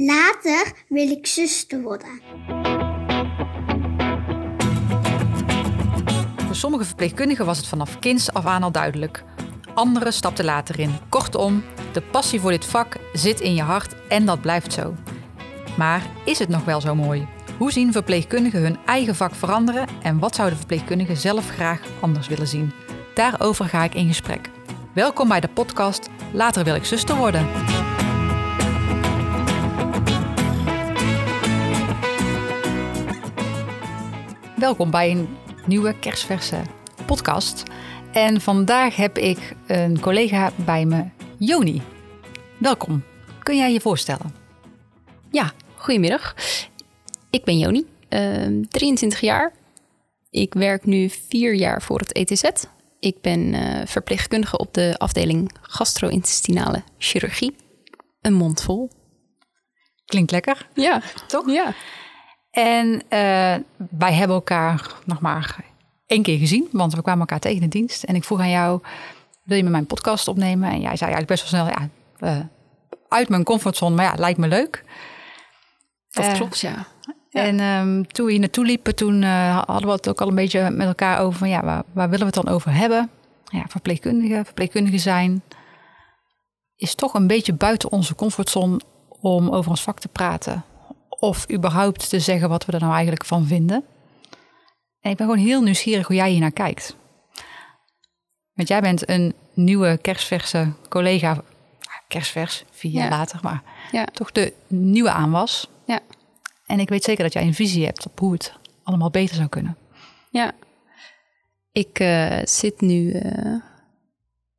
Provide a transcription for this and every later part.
Later wil ik zuster worden. Voor sommige verpleegkundigen was het vanaf kinds af aan al duidelijk. Anderen stapten later in. Kortom, de passie voor dit vak zit in je hart en dat blijft zo. Maar is het nog wel zo mooi? Hoe zien verpleegkundigen hun eigen vak veranderen en wat zouden verpleegkundigen zelf graag anders willen zien? Daarover ga ik in gesprek. Welkom bij de podcast Later wil ik zuster worden. Welkom bij een nieuwe kerstverse podcast. En vandaag heb ik een collega bij me, Joni. Welkom. Kun jij je voorstellen? Ja, goedemiddag. Ik ben Joni, uh, 23 jaar. Ik werk nu vier jaar voor het ETZ. Ik ben uh, verpleegkundige op de afdeling gastro-intestinale chirurgie. Een mond vol. Klinkt lekker. Ja, toch? Ja. En uh, wij hebben elkaar nog maar één keer gezien, want we kwamen elkaar tegen in de dienst. En ik vroeg aan jou, wil je met mijn podcast opnemen? En jij zei eigenlijk best wel snel, ja, uh, uit mijn comfortzone, maar ja, lijkt me leuk. Dat uh, klopt, ja. ja. En um, toen we hier naartoe liepen, toen hadden we het ook al een beetje met elkaar over van, ja, waar, waar willen we het dan over hebben? Ja, verpleegkundige, verpleegkundige zijn is toch een beetje buiten onze comfortzone om over ons vak te praten of überhaupt te zeggen wat we er nou eigenlijk van vinden. En ik ben gewoon heel nieuwsgierig hoe jij hier naar kijkt. Want jij bent een nieuwe kerstverse collega, kerstvers, vier jaar Ja. later, maar Ja. toch de nieuwe aanwas. Ja. En ik weet zeker dat jij een visie hebt op hoe het allemaal beter zou kunnen. Ja. Ik uh, zit nu. Uh,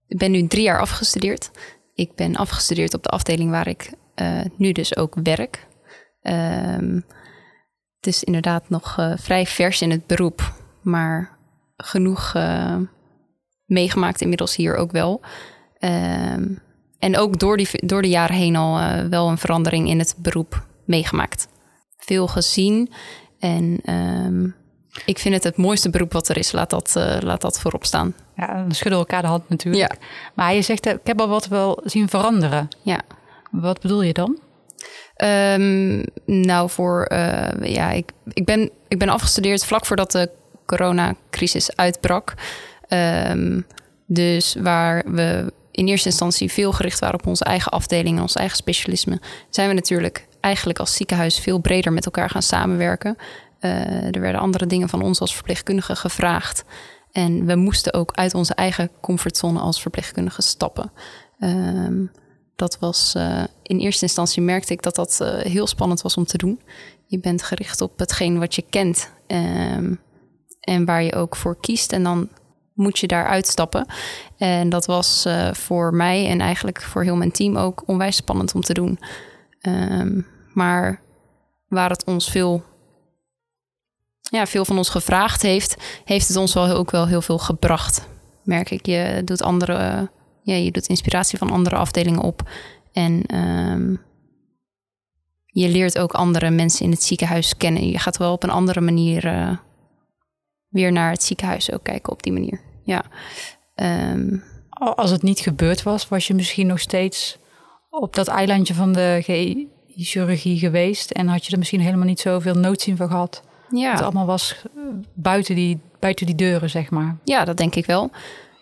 ik ben nu drie jaar afgestudeerd. Ik ben afgestudeerd op de afdeling waar ik uh, nu dus ook werk. Um, het is inderdaad nog uh, vrij vers in het beroep, maar genoeg uh, meegemaakt inmiddels hier ook wel. Um, en ook door, die, door de jaren heen al uh, wel een verandering in het beroep meegemaakt. Veel gezien en um, ik vind het het mooiste beroep wat er is. Laat dat, uh, laat dat voorop staan. Ja, dan schudden we elkaar de hand natuurlijk. Ja. Maar je zegt, ik heb al wat wel zien veranderen. Ja. Wat bedoel je dan? Um, nou, voor uh, ja, ik, ik, ben, ik ben afgestudeerd vlak voordat de coronacrisis uitbrak. Um, dus waar we in eerste instantie veel gericht waren op onze eigen afdeling ons eigen specialisme, zijn we natuurlijk eigenlijk als ziekenhuis veel breder met elkaar gaan samenwerken. Uh, er werden andere dingen van ons als verpleegkundigen gevraagd. En we moesten ook uit onze eigen comfortzone als verpleegkundigen stappen. Um, dat was uh, in eerste instantie merkte ik dat dat uh, heel spannend was om te doen. Je bent gericht op hetgeen wat je kent um, en waar je ook voor kiest. En dan moet je daar uitstappen. En dat was uh, voor mij en eigenlijk voor heel mijn team ook onwijs spannend om te doen. Um, maar waar het ons veel, ja, veel van ons gevraagd heeft, heeft het ons wel ook wel heel veel gebracht. Merk ik, je doet andere ja, je doet inspiratie van andere afdelingen op. En um, je leert ook andere mensen in het ziekenhuis kennen. Je gaat wel op een andere manier uh, weer naar het ziekenhuis ook kijken op die manier. Ja. Um, Als het niet gebeurd was, was je misschien nog steeds op dat eilandje van de chirurgie geweest. En had je er misschien helemaal niet zoveel noodzien van gehad. Ja. Het allemaal was eh, buiten die, buiten die deuren, zeg maar. Ja, dat denk ik wel.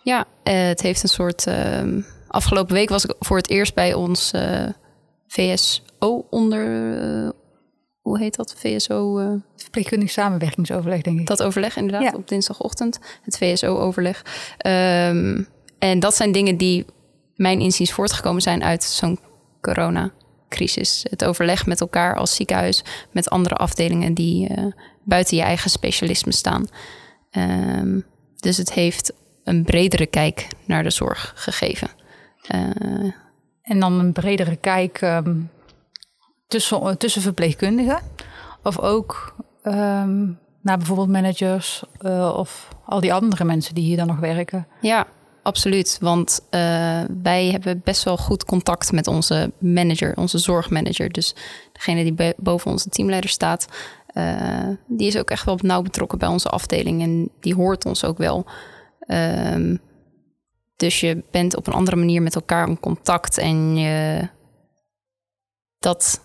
Ja, uh, het heeft een soort. Uh, afgelopen week was ik voor het eerst bij ons uh, VSO onder. eh, hoe heet dat? VSO. Verpleegkundig samenwerkingsoverleg, denk ik. Dat overleg, inderdaad, ja. op dinsdagochtend. Het VSO-overleg. Um, en dat zijn dingen die mijn inziens voortgekomen zijn uit zo'n coronacrisis. Het overleg met elkaar als ziekenhuis, met andere afdelingen die uh, buiten je eigen specialisme staan. Um, dus het heeft een bredere kijk naar de zorg gegeven. Uh, en dan een bredere kijk um, tussen, tussen verpleegkundigen of ook um, naar bijvoorbeeld managers uh, of al die andere mensen die hier dan nog werken. Ja, absoluut. Want uh, wij hebben best wel goed contact met onze manager, onze zorgmanager. Dus degene die boven onze teamleider staat, uh, die is ook echt wel nauw betrokken bij onze afdeling en die hoort ons ook wel. Um, dus je bent op een andere manier met elkaar in contact en je, dat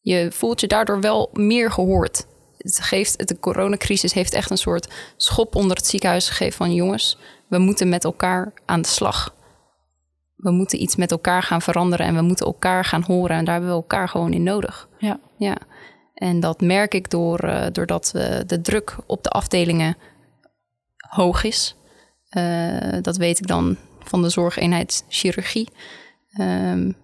je voelt je daardoor wel meer gehoord. Het geeft, de coronacrisis heeft echt een soort schop onder het ziekenhuis gegeven van jongens, we moeten met elkaar aan de slag. We moeten iets met elkaar gaan veranderen en we moeten elkaar gaan horen. En daar hebben we elkaar gewoon in nodig. Ja. ja. En dat merk ik door, uh, doordat uh, de druk op de afdelingen hoog is. Uh, dat weet ik dan van de zorgeenheid chirurgie. Um,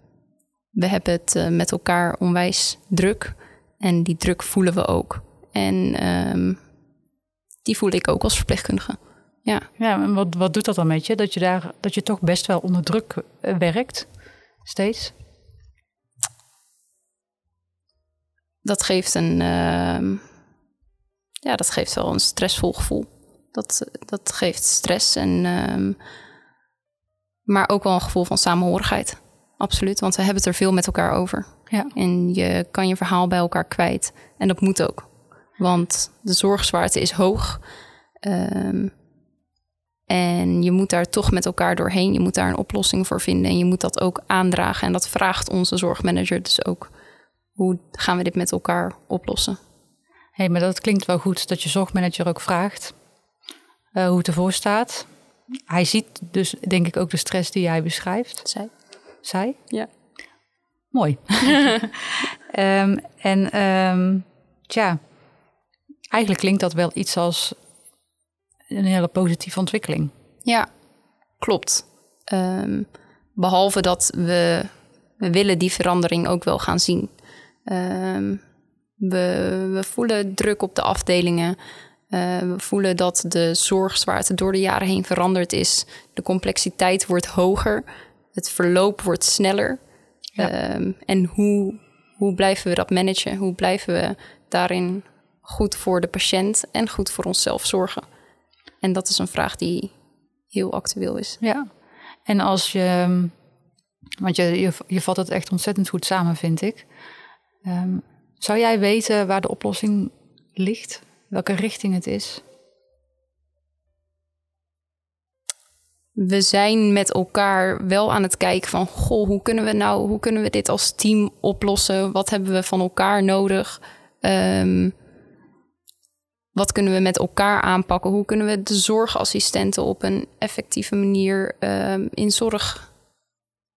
we hebben het uh, met elkaar onwijs druk. En die druk voelen we ook. En um, die voel ik ook als verpleegkundige. Ja, ja en wat, wat doet dat dan met je? Dat je, daar, dat je toch best wel onder druk uh, werkt, steeds? Dat geeft een, uh, ja, dat geeft wel een stressvol gevoel. Dat, dat geeft stress en, um, maar ook wel een gevoel van samenhorigheid. Absoluut, want we hebben het er veel met elkaar over. Ja. En je kan je verhaal bij elkaar kwijt. En dat moet ook. Want de zorgzwaarte is hoog. Um, en je moet daar toch met elkaar doorheen. Je moet daar een oplossing voor vinden. En je moet dat ook aandragen. En dat vraagt onze zorgmanager dus ook. Hoe gaan we dit met elkaar oplossen? Hé, hey, maar dat klinkt wel goed dat je zorgmanager ook vraagt uh, hoe het ervoor staat. Hij ziet dus denk ik ook de stress die jij beschrijft. Zij. Zij? Ja. Mooi. um, en um, tja, eigenlijk klinkt dat wel iets als een hele positieve ontwikkeling. Ja, klopt. Um, behalve dat we, we willen die verandering ook wel gaan zien. Um, we, we voelen druk op de afdelingen. Uh, we voelen dat de zorgzwaarte door de jaren heen veranderd is. De complexiteit wordt hoger. Het verloop wordt sneller. Ja. Um, en hoe, hoe blijven we dat managen? Hoe blijven we daarin goed voor de patiënt en goed voor onszelf zorgen? En dat is een vraag die heel actueel is. Ja, en als je, want je, je, je vat het echt ontzettend goed samen, vind ik. Um, zou jij weten waar de oplossing ligt? Welke richting het is? We zijn met elkaar wel aan het kijken van, goh, hoe kunnen we nou, hoe kunnen we dit als team oplossen? Wat hebben we van elkaar nodig? Um, wat kunnen we met elkaar aanpakken? Hoe kunnen we de zorgassistenten op een effectieve manier um, in zorg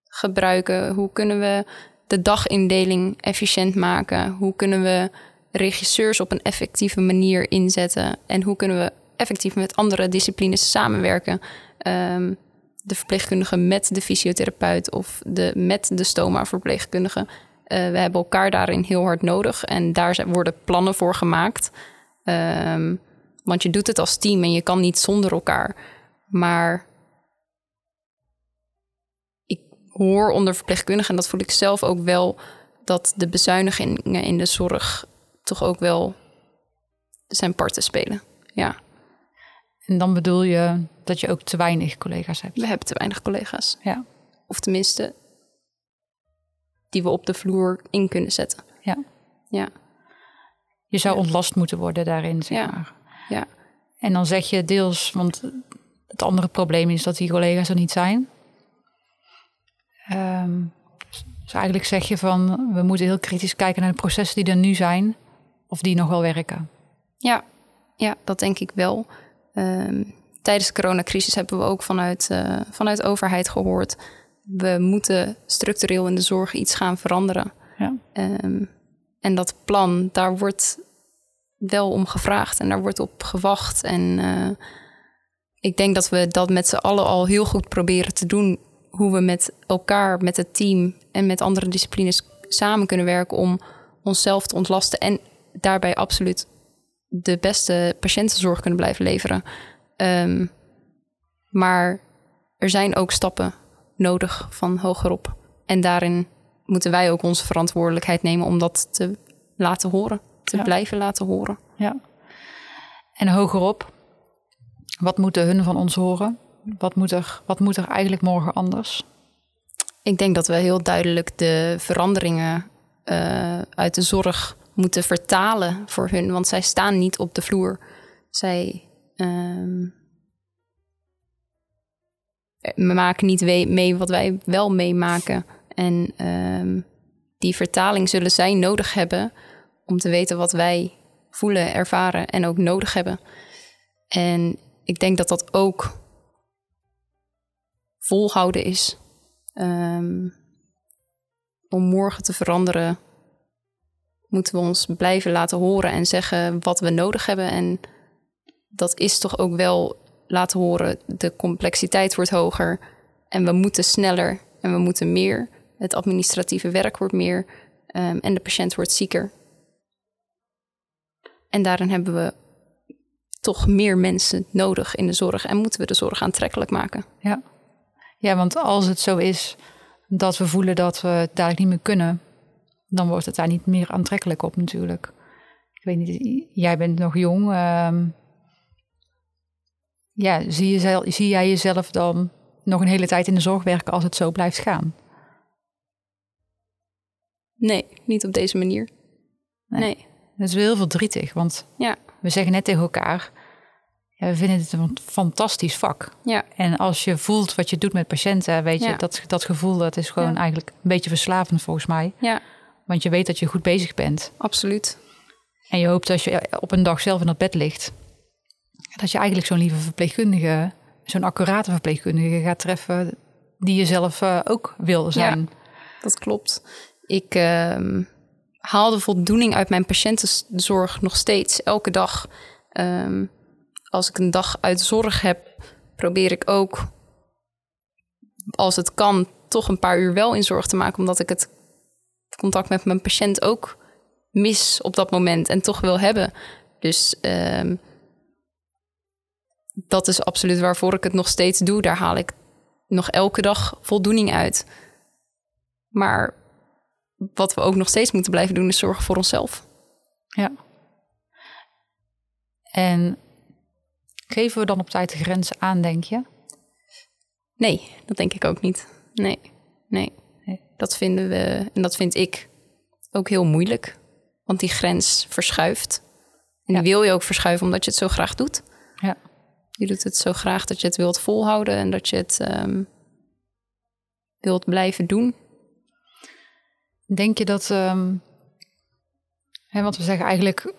gebruiken? Hoe kunnen we de dagindeling efficiënt maken? Hoe kunnen we regisseurs op een effectieve manier inzetten? En hoe kunnen we effectief met andere disciplines samenwerken? Um, de verpleegkundige met de fysiotherapeut of de, met de stoma-verpleegkundige. Uh, we hebben elkaar daarin heel hard nodig en daar worden plannen voor gemaakt. Um, want je doet het als team en je kan niet zonder elkaar. Maar ik hoor onder verpleegkundigen, en dat voel ik zelf ook wel, dat de bezuinigingen in de zorg toch ook wel zijn parten spelen. Ja. En dan bedoel je dat je ook te weinig collega's hebt? We hebben te weinig collega's. Ja. Of tenminste, die we op de vloer in kunnen zetten. Ja. Ja. Je zou ontlast moeten worden daarin, zeg ja. maar. Ja. En dan zeg je deels, want het andere probleem is dat die collega's er niet zijn. Um, dus eigenlijk zeg je van, we moeten heel kritisch kijken naar de processen die er nu zijn, of die nog wel werken. Ja, ja dat denk ik wel. Um, tijdens de coronacrisis hebben we ook vanuit, uh, vanuit de overheid gehoord, we moeten structureel in de zorg iets gaan veranderen. Ja. Um, en dat plan, daar wordt wel om gevraagd en daar wordt op gewacht. En uh, ik denk dat we dat met z'n allen al heel goed proberen te doen. Hoe we met elkaar, met het team en met andere disciplines samen kunnen werken om onszelf te ontlasten. En daarbij absoluut de beste patiëntenzorg kunnen blijven leveren. Um, maar er zijn ook stappen nodig van hogerop. En daarin moeten wij ook onze verantwoordelijkheid nemen om dat te laten horen, te ja. blijven laten horen. Ja. En hogerop, wat moeten hun van ons horen? Wat moet er, wat moet er eigenlijk morgen anders? Ik denk dat we heel duidelijk de veranderingen uh, uit de zorg moeten vertalen voor hun, want zij staan niet op de vloer. Zij um, maken niet mee wat wij wel meemaken. En um, die vertaling zullen zij nodig hebben om te weten wat wij voelen, ervaren en ook nodig hebben. En ik denk dat dat ook volhouden is. Ehm, om morgen te veranderen, moeten we ons blijven laten horen en zeggen wat we nodig hebben. En dat is toch ook wel laten horen. De complexiteit wordt hoger en we moeten sneller en we moeten meer. Het administratieve werk wordt meer ehm, en de patiënt wordt zieker. En daarin hebben we toch meer mensen nodig in de zorg en moeten we de zorg aantrekkelijk maken. Ja, ja want als het zo is dat we voelen dat we het dadelijk niet meer kunnen, dan wordt het daar niet meer aantrekkelijk op natuurlijk. Ik weet niet, jij bent nog jong. Ehm, ja, zie, je, zie jij jezelf dan nog een hele tijd in de zorg werken als het zo blijft gaan? Nee, niet op deze manier. Nee. Dat is wel heel verdrietig, want ja. we zeggen net tegen elkaar, ja, we vinden het een fantastisch vak. Ja. En als je voelt wat je doet met patiënten, weet je, dat, dat gevoel dat is gewoon eigenlijk een beetje verslavend volgens mij. Ja. Want je weet dat je goed bezig bent. Absoluut. En je hoopt als je op een dag zelf in dat bed ligt, dat je eigenlijk zo'n lieve verpleegkundige, zo'n accurate verpleegkundige gaat treffen die je zelf uh, ook wil zijn. Ja, dat klopt. Ik uh, haal de voldoening uit mijn patiëntenzorg nog steeds, elke dag. Um, als ik een dag uit zorg heb, probeer ik ook, als het kan, toch een paar uur wel in zorg te maken, omdat ik het contact met mijn patiënt ook mis op dat moment en toch wil hebben. Dus um, dat is absoluut waarvoor ik het nog steeds doe. Daar haal ik nog elke dag voldoening uit. Maar wat we ook nog steeds moeten blijven doen, is zorgen voor onszelf. Ja. En geven we dan op tijd de grenzen aan, denk je? Nee, dat denk ik ook niet. Nee, nee. Dat vinden we, en dat vind ik ook heel moeilijk. Want die grens verschuift. En die wil je ook verschuiven omdat je het zo graag doet. Ja. Je doet het zo graag dat je het wilt volhouden en dat je het um, wilt blijven doen. Denk je dat, um, hè, want we zeggen eigenlijk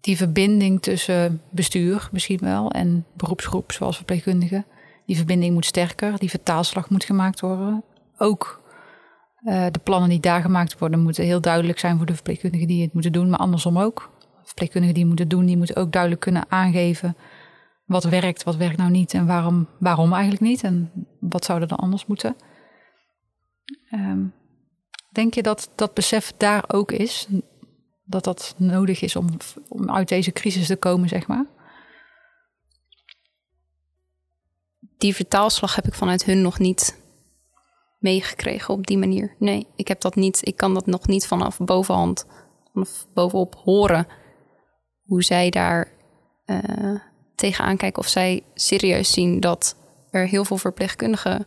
die verbinding tussen bestuur misschien wel en beroepsgroep zoals verpleegkundigen, die verbinding moet sterker, die vertaalslag moet gemaakt worden. Ook uh, de plannen die daar gemaakt worden moeten heel duidelijk zijn voor de verpleegkundigen die het moeten doen, maar andersom ook. Verpleegkundigen die moeten doen, die moeten ook duidelijk kunnen aangeven wat werkt, wat werkt nou niet en waarom, waarom eigenlijk niet en wat zou er dan anders moeten. Um, denk je dat dat besef daar ook is? Dat dat nodig is om, om uit deze crisis te komen, zeg maar? Die vertaalslag heb ik vanuit hun nog niet meegekregen op die manier. Nee, ik heb dat niet. Ik kan dat nog niet vanaf bovenhand, vanaf bovenop horen hoe zij daar uh, tegenaan kijken of zij serieus zien dat er heel veel verpleegkundigen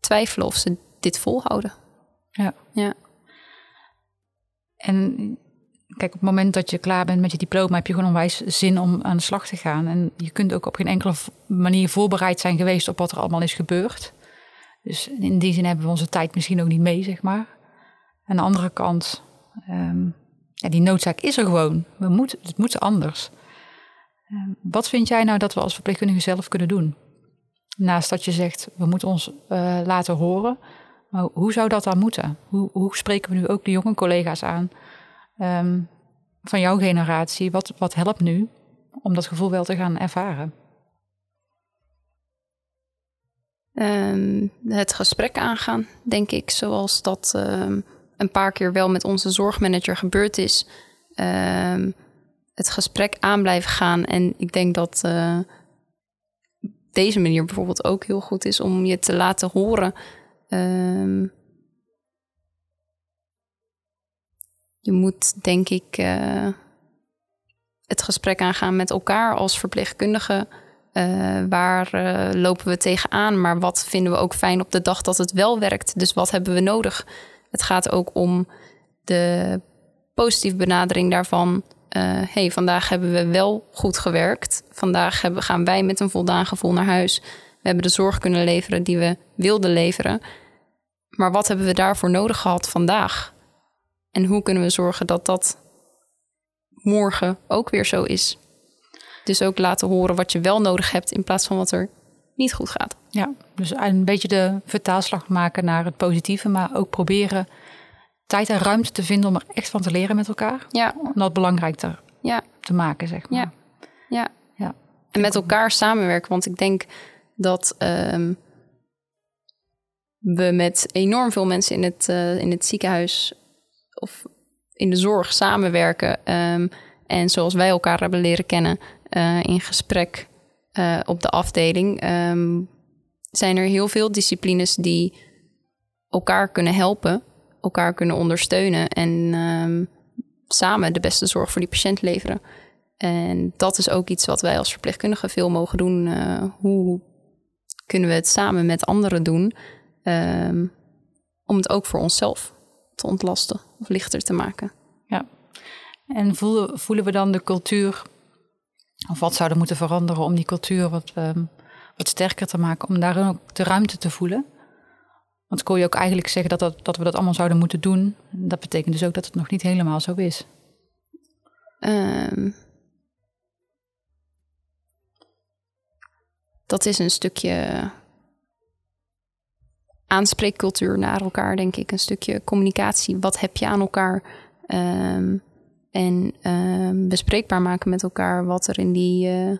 twijfelen of ze dit volhouden. Ja. ja. En kijk, op het moment dat je klaar bent met je diploma, heb je gewoon onwijs zin om aan de slag te gaan. En je kunt ook op geen enkele manier voorbereid zijn geweest op wat er allemaal is gebeurd. Dus in die zin hebben we onze tijd misschien ook niet mee, zeg maar. Aan de andere kant, um, ja, die noodzaak is er gewoon. We moeten, het moet anders. Ehm, wat vind jij nou dat we als verpleegkundigen zelf kunnen doen? Naast dat je zegt, we moeten ons uh, laten horen. Maar hoe zou dat dan moeten? Hoe, hoe spreken we nu ook de jonge collega's aan um, van jouw generatie? Wat, wat helpt nu om dat gevoel wel te gaan ervaren? Um, het gesprek aangaan, denk ik, zoals dat um, een paar keer wel met onze zorgmanager gebeurd is. Um, het gesprek aan blijven gaan. En ik denk dat uh, deze manier bijvoorbeeld ook heel goed is om je te laten horen. Je moet, denk ik, uh, het gesprek aangaan met elkaar als verpleegkundige. Uh, waar lopen we tegenaan? Maar wat vinden we ook fijn op de dag dat het wel werkt? Dus wat hebben we nodig? Het gaat ook om de positieve benadering daarvan uh, hey, vandaag hebben we wel goed gewerkt. Vandaag hebben, gaan wij met een voldaan gevoel naar huis. We hebben de zorg kunnen leveren die we wilden leveren. maar wat hebben we daarvoor nodig gehad vandaag? En hoe kunnen we zorgen dat dat morgen ook weer zo is? Dus ook laten horen wat je wel nodig hebt in plaats van wat er niet goed gaat. Ja, dus een beetje de vertaalslag maken naar het positieve, maar ook proberen tijd en ruimte te vinden om er echt van te leren met elkaar. Ja, Om dat belangrijk te, ja, te maken, zeg maar. ja. ja. Ja. En met elkaar samenwerken. Want ik denk dat ehm, we met enorm veel mensen in het, eh, in het ziekenhuis of in de zorg samenwerken. Ehm, en zoals wij elkaar hebben leren kennen eh, in gesprek eh, op de afdeling, ehm, zijn er heel veel disciplines die elkaar kunnen helpen, elkaar kunnen ondersteunen en ehm, samen de beste zorg voor die patiënt leveren. En dat is ook iets wat wij als verpleegkundigen veel mogen doen. Eh, hoe kunnen we het samen met anderen doen ehm, om het ook voor onszelf te ontlasten of lichter te maken? Ja. En voelen, voelen we dan de cultuur, of wat zou er moeten veranderen om die cultuur wat, ehm, wat sterker te maken, om daar ook de ruimte te voelen? Want kon je ook eigenlijk zeggen dat, dat, dat we dat allemaal zouden moeten doen. Dat betekent dus ook dat het nog niet helemaal zo is. Ehm, dat is een stukje aanspreekcultuur naar elkaar, denk ik. Een stukje communicatie. Wat heb je aan elkaar? Ehm, en ehm, bespreekbaar maken met elkaar wat er in die. eh,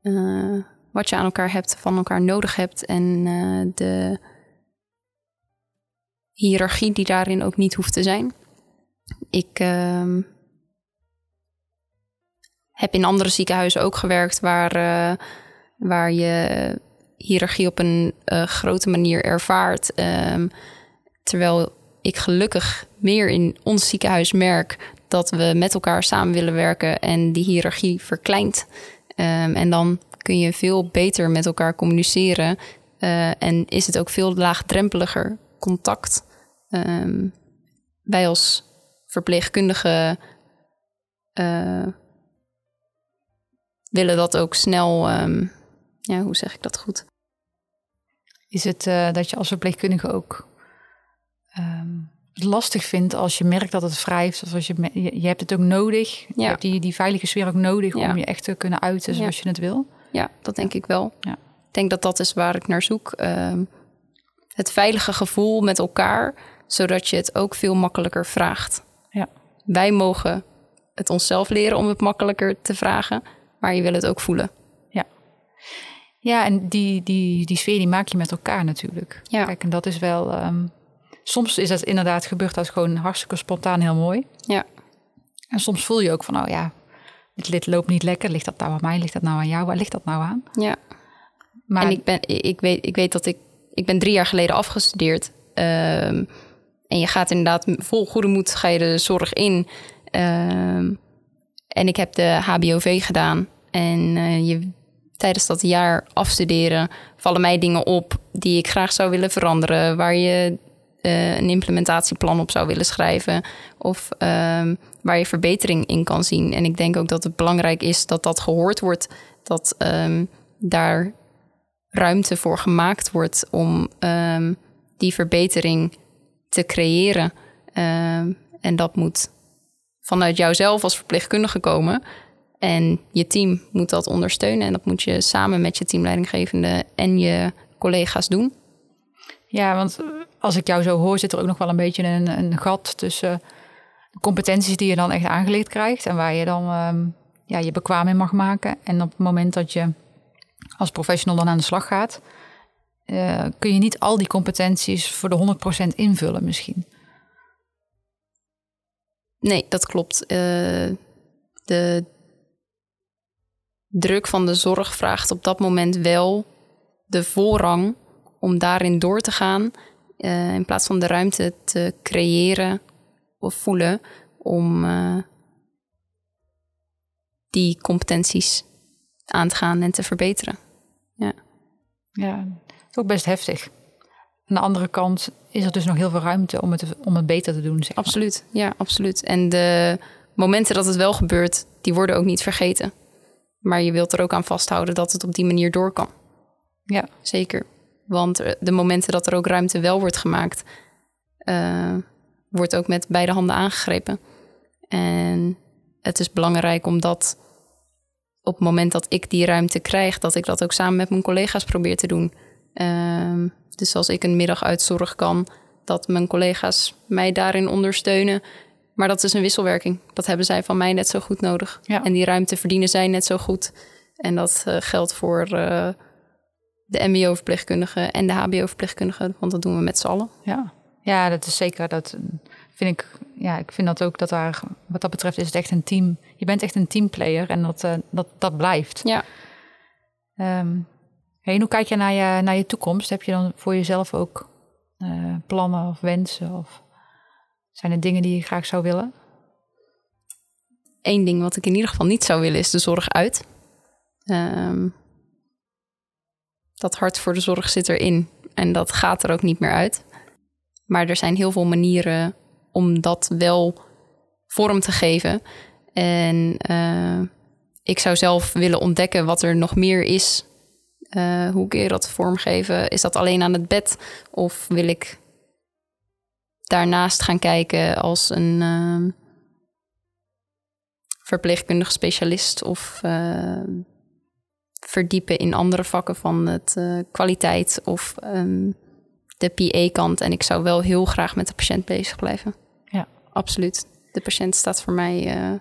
eh, wat je aan elkaar hebt, van elkaar nodig hebt. En eh, de hiërarchie die daarin ook niet hoeft te zijn. Ik. ehm, heb in andere ziekenhuizen ook gewerkt waar, waar je hiërarchie op een grote manier ervaart. Ehm, terwijl ik gelukkig meer in ons ziekenhuis merk dat we met elkaar samen willen werken en die hiërarchie verkleint. Ehm, en dan kun je veel beter met elkaar communiceren eh, en is het ook veel laagdrempeliger contact. Ehm, wij als verpleegkundigen eh, willen dat ook snel. ehm, ja, hoe zeg ik dat goed? Is het eh, dat je als verpleegkundige ook lastig vindt als je merkt dat het wrijft? Of als je, je, je hebt het ook nodig. Je Ja. hebt die, die veilige sfeer ook nodig Ja. om je echt te kunnen uiten zoals Ja. je het wil. Ja, dat denk ik wel. Ja. Ik denk dat dat is waar ik naar zoek. Ehm, het veilige gevoel met elkaar, zodat je het ook veel makkelijker vraagt. Ja. Wij mogen het onszelf leren om het makkelijker te vragen, maar je wil het ook voelen. Ja, en die, die, die sfeer die maak je met elkaar natuurlijk. Ja. Kijk, en dat is wel... ehm, soms is dat inderdaad gebeurt dat gewoon hartstikke spontaan heel mooi. Ja, En soms voel je ook van, oh ja, dit lid loopt niet lekker. Ligt dat nou aan mij? Ligt dat nou aan jou? Waar ligt dat nou aan? ja. Maar En ik, ben, ik, weet, ik weet dat ik... Ik ben drie jaar geleden afgestudeerd. Ehm, en je gaat inderdaad vol goede moed ga je de zorg in. Ehm, en ik heb de HBOV gedaan. En eh, je, tijdens dat jaar afstuderen vallen mij dingen op die ik graag zou willen veranderen. Waar je eh, een implementatieplan op zou willen schrijven. Of ehm, waar je verbetering in kan zien. En ik denk ook dat het belangrijk is dat dat gehoord wordt. Dat ehm, daar ruimte voor gemaakt wordt om ehm, die verbetering te creëren. En dat moet vanuit jouzelf als verpleegkundige komen. En je team moet dat ondersteunen. En dat moet je samen met je teamleidinggevende en je collega's doen. Ja, want als ik jou zo hoor, zit er ook nog wel een beetje een, een gat tussen competenties die je dan echt aangeleerd krijgt en waar je dan ehm, ja, je bekwaam in mag maken. En op het moment dat je als professional dan aan de slag gaat, eh, kun je niet al die competenties voor de 100% invullen misschien. Nee, dat klopt. Eh, de druk van de zorg vraagt op dat moment wel de voorrang om daarin door te gaan. Eh, in plaats van de ruimte te creëren of voelen om eh, die competenties aan te gaan en te verbeteren. Ja, Ja, ook best heftig. Aan de andere kant is er dus nog heel veel ruimte om het, om het beter te doen. Zeg maar. absoluut. Ja, absoluut. En de momenten dat het wel gebeurt, die worden ook niet vergeten. Maar je wilt er ook aan vasthouden dat het op die manier door kan. Ja. Zeker. Want de momenten dat er ook ruimte wel wordt gemaakt, eh, wordt ook met beide handen aangegrepen. En het is belangrijk omdat op het moment dat ik die ruimte krijg, dat ik dat ook samen met mijn collega's probeer te doen. Ehm, dus als ik een middag uit zorg kan, dat mijn collega's mij daarin ondersteunen. Maar dat is een wisselwerking. Dat hebben zij van mij net zo goed nodig. Ja. En die ruimte verdienen zij net zo goed. En dat eh, geldt voor eh, de MBO-verpleegkundigen en de HBO-verpleegkundigen, want dat doen we met z'n allen. Ja. ja, dat is zeker. Dat vind ik. Ja, ik vind dat ook dat daar, wat dat betreft, is het echt een team. Je bent echt een teamplayer en dat, eh, dat, dat blijft. Ja. Ehm, hey, hoe kijk je naar, je naar je toekomst? Heb je dan voor jezelf ook eh, plannen of wensen? Of zijn er dingen die je graag zou willen? Eén ding wat ik in ieder geval niet zou willen is de zorg uit. Ehm, dat hart voor de zorg zit erin en dat gaat er ook niet meer uit. Maar er zijn heel veel manieren om dat wel vorm te geven. En eh, ik zou zelf willen ontdekken wat er nog meer is. Eh, hoe kun je dat vormgeven? Is dat alleen aan het bed? Of wil ik daarnaast gaan kijken als een ehm, verpleegkundig specialist of eh, verdiepen in andere vakken van het eh, kwaliteit of ehm, de PA-kant. En ik zou wel heel graag met de patiënt bezig blijven. Ja. Absoluut. De patiënt staat voor mij eh,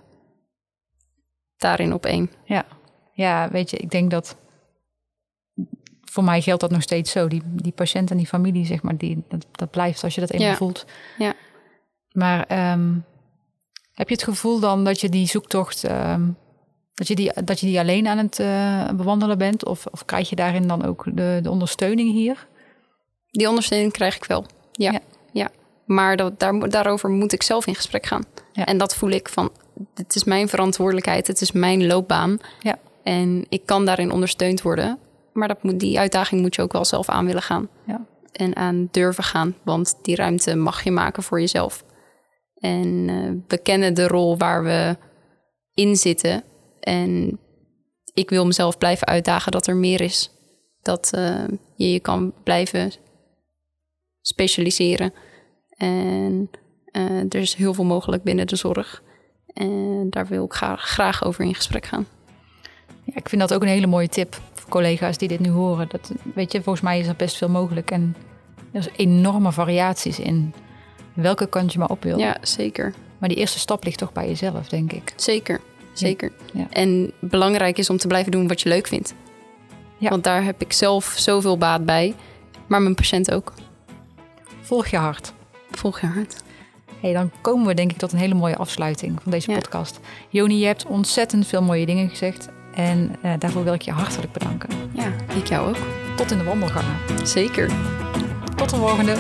daarin op één. Ja. ja, weet je, ik denk dat voor mij geldt dat nog steeds zo. Die, die patiënt en die familie, zeg maar, die, dat, dat blijft als je dat eenmaal Ja. voelt. Ja. Maar ehm, heb je het gevoel dan dat je die zoektocht, ehm, dat, je die, dat je die alleen aan het eh, bewandelen bent? Of, of krijg je daarin dan ook de, de ondersteuning hier? Die ondersteuning krijg ik wel. Ja. Ja. ja. Maar dat, daar, daarover moet ik zelf in gesprek gaan. Ja. En dat voel ik van, het is mijn verantwoordelijkheid, het is mijn loopbaan. Ja. En ik kan daarin ondersteund worden. Maar dat moet, die uitdaging moet je ook wel zelf aan willen gaan. Ja. En aan durven gaan. Want die ruimte mag je maken voor jezelf. En eh, we kennen de rol waar we in zitten. En ik wil mezelf blijven uitdagen dat er meer is. Dat eh, je je kan blijven specialiseren. En eh, er is heel veel mogelijk binnen de zorg. En daar wil ik graag, graag over in gesprek gaan. Ja, ik vind dat ook een hele mooie tip voor collega's die dit nu horen. Dat, weet je, volgens mij is er best veel mogelijk. En er is enorme variaties in welke kant je maar op wil. Ja, zeker. Maar die eerste stap ligt toch bij jezelf, denk ik. Zeker. Zeker. Ja. En belangrijk is om te blijven doen wat je leuk vindt. Ja. Want daar heb ik zelf zoveel baat bij. Maar mijn patiënt ook. Volg je hart. Volg je hart. Hey, dan komen we denk ik tot een hele mooie afsluiting van deze Ja. podcast. Joni, je hebt ontzettend veel mooie dingen gezegd. En eh, daarvoor wil ik je hartelijk bedanken. Ja, ik jou ook. Tot in de wandelgangen. Zeker. Tot de volgende.